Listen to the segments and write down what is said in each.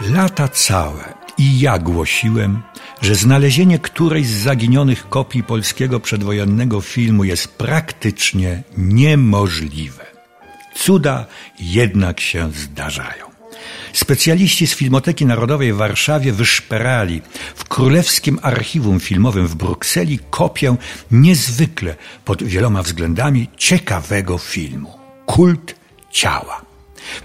Lata całe i ja głosiłem, że znalezienie którejś z zaginionych kopii polskiego przedwojennego filmu jest praktycznie niemożliwe. Cuda jednak się zdarzają. Specjaliści z Filmoteki Narodowej w Warszawie wyszperali w Królewskim Archiwum Filmowym w Brukseli kopię niezwykle pod wieloma względami ciekawego filmu Kult ciała.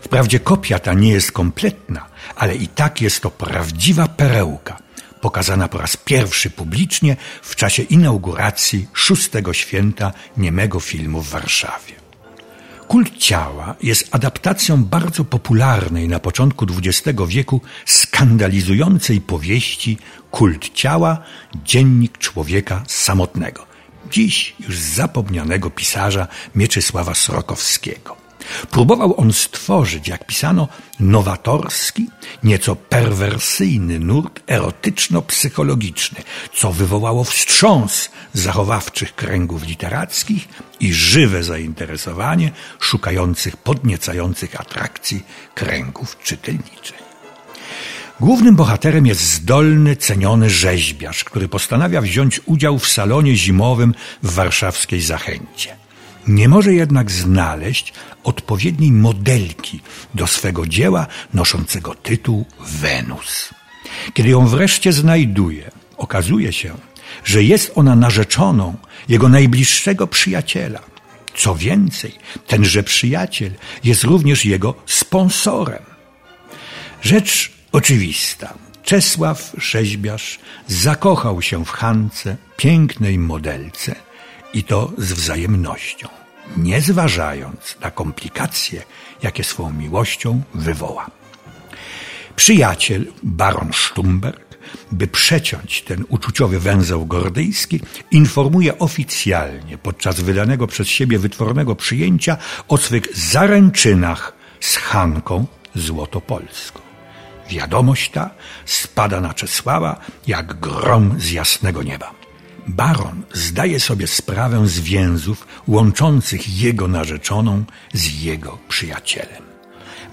Wprawdzie kopia ta nie jest kompletna, ale i tak jest to prawdziwa perełka, pokazana po raz pierwszy publicznie w czasie inauguracji szóstego święta niemego filmu w Warszawie. Kult ciała jest adaptacją bardzo popularnej na początku XX wieku skandalizującej powieści Kult ciała, dziennik człowieka samotnego, dziś już zapomnianego pisarza Mieczysława Srokowskiego. Próbował on stworzyć, jak pisano, nowatorski, nieco perwersyjny nurt erotyczno-psychologiczny, co wywołało wstrząs zachowawczych kręgów literackich i żywe zainteresowanie szukających podniecających atrakcji kręgów czytelniczych. Głównym bohaterem jest zdolny, ceniony rzeźbiarz, który postanawia wziąć udział w salonie zimowym w warszawskiej Zachęcie. Nie może jednak znaleźć odpowiedniej modelki do swego dzieła noszącego tytuł Wenus. Kiedy ją wreszcie znajduje, okazuje się, że jest ona narzeczoną jego najbliższego przyjaciela. Co więcej, tenże przyjaciel jest również jego sponsorem. Rzecz oczywista. Czesław Rzeźbiarz zakochał się w Hance, pięknej modelce, i to z wzajemnością, nie zważając na komplikacje, jakie swą miłością wywoła. Przyjaciel, baron Sztumberg, by przeciąć ten uczuciowy węzeł gordyjski, informuje oficjalnie podczas wydanego przez siebie wytwornego przyjęcia o swych zaręczynach z Hanką Złotopolską. Wiadomość ta spada na Czesława jak grom z jasnego nieba. Baron zdaje sobie sprawę z więzów łączących jego narzeczoną z jego przyjacielem.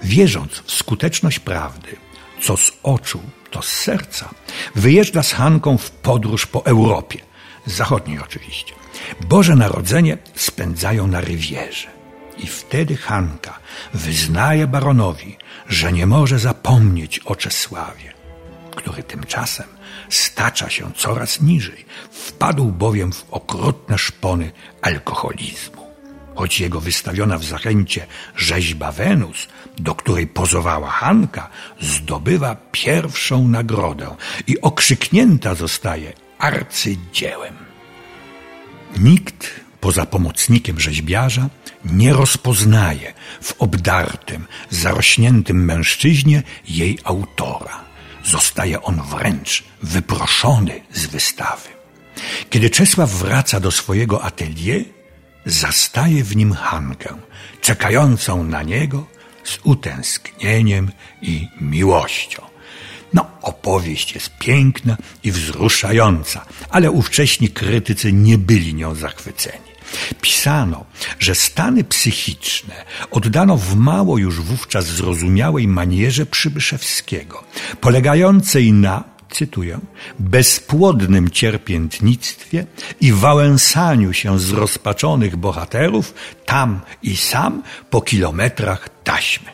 Wierząc w skuteczność prawdy, co z oczu, to z serca, wyjeżdża z Hanką w podróż po Europie, zachodniej oczywiście. Boże Narodzenie spędzają na rywierze. I wtedy Hanka wyznaje baronowi, że nie może zapomnieć o Czesławie, który tymczasem stacza się coraz niżej, wpadł bowiem w okrutne szpony alkoholizmu. Choć jego wystawiona w zachęcie rzeźba Wenus, do której pozowała Hanka, zdobywa pierwszą nagrodę i okrzyknięta zostaje arcydziełem. Nikt poza pomocnikiem rzeźbiarza nie rozpoznaje w obdartym, zarośniętym mężczyźnie jej autora. Zostaje on wręcz wyproszony z wystawy. Kiedy Czesław wraca do swojego atelier, zastaje w nim Hankę, czekającą na niego z utęsknieniem i miłością. No, opowieść jest piękna i wzruszająca, ale ówcześni krytycy nie byli nią zachwyceni. Pisano, że stany psychiczne oddano w mało już wówczas zrozumiałej manierze Przybyszewskiego, polegającej na, cytuję, bezpłodnym cierpiętnictwie i wałęsaniu się z rozpaczonych bohaterów tam i sam po kilometrach taśmy.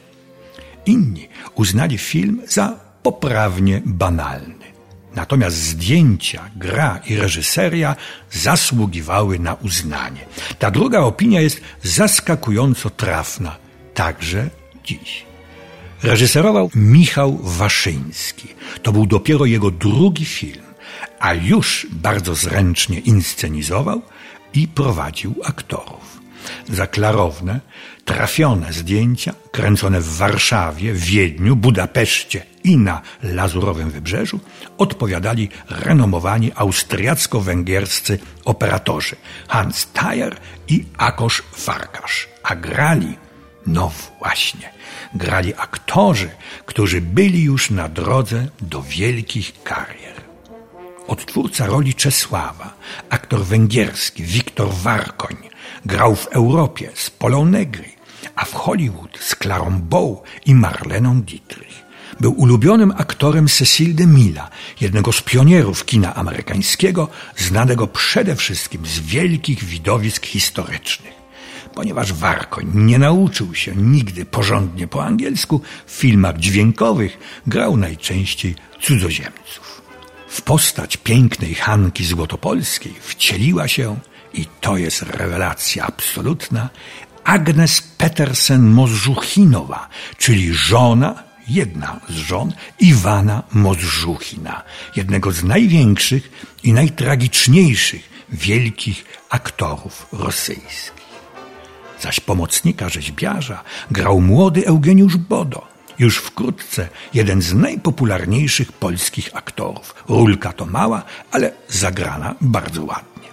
Inni uznali film za poprawnie banalny. Natomiast zdjęcia, gra i reżyseria zasługiwały na uznanie. Ta druga opinia jest zaskakująco trafna, także dziś. Reżyserował Michał Waszyński. To był dopiero jego drugi film, a już bardzo zręcznie inscenizował i prowadził aktorów. Za klarowne, trafione zdjęcia, kręcone w Warszawie, Wiedniu, Budapeszcie i na Lazurowym Wybrzeżu, odpowiadali renomowani austriacko-węgierscy operatorzy Hans Thayer i Akosz Farkasz, a grali, no właśnie, grali aktorzy, którzy byli już na drodze do wielkich karier. Odtwórca roli Czesława, aktor węgierski Wiktor Warkoń, grał w Europie z Polą Negri, a w Hollywood z Clarą Bow i Marleną Dietrich. Był ulubionym aktorem Cecil de Milla, jednego z pionierów kina amerykańskiego, znanego przede wszystkim z wielkich widowisk historycznych. Ponieważ Warkoń nie nauczył się nigdy porządnie po angielsku, w filmach dźwiękowych grał najczęściej cudzoziemców. W postać pięknej Hanki Złotopolskiej wcieliła się, i to jest rewelacja absolutna, Agnes Petersen Mozżuchinowa, czyli żona, jedna z żon Iwana Mozżuchina, jednego z największych i najtragiczniejszych wielkich aktorów rosyjskich. Zaś pomocnika rzeźbiarza grał młody Eugeniusz Bodo, już wkrótce jeden z najpopularniejszych polskich aktorów. Rulka to mała, ale zagrana bardzo ładnie.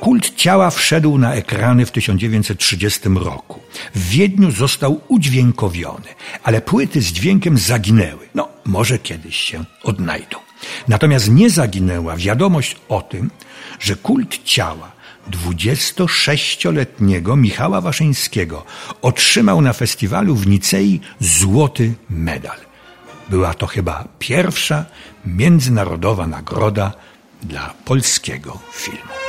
Kult ciała wszedł na ekrany w 1930 roku. W Wiedniu został udźwiękowiony, ale płyty z dźwiękiem zaginęły. No, może kiedyś się odnajdą. Natomiast nie zaginęła wiadomość o tym, że kult ciała 26-letniego Michała Waszyńskiego otrzymał na festiwalu w Nicei złoty medal. Była to chyba pierwsza międzynarodowa nagroda dla polskiego filmu.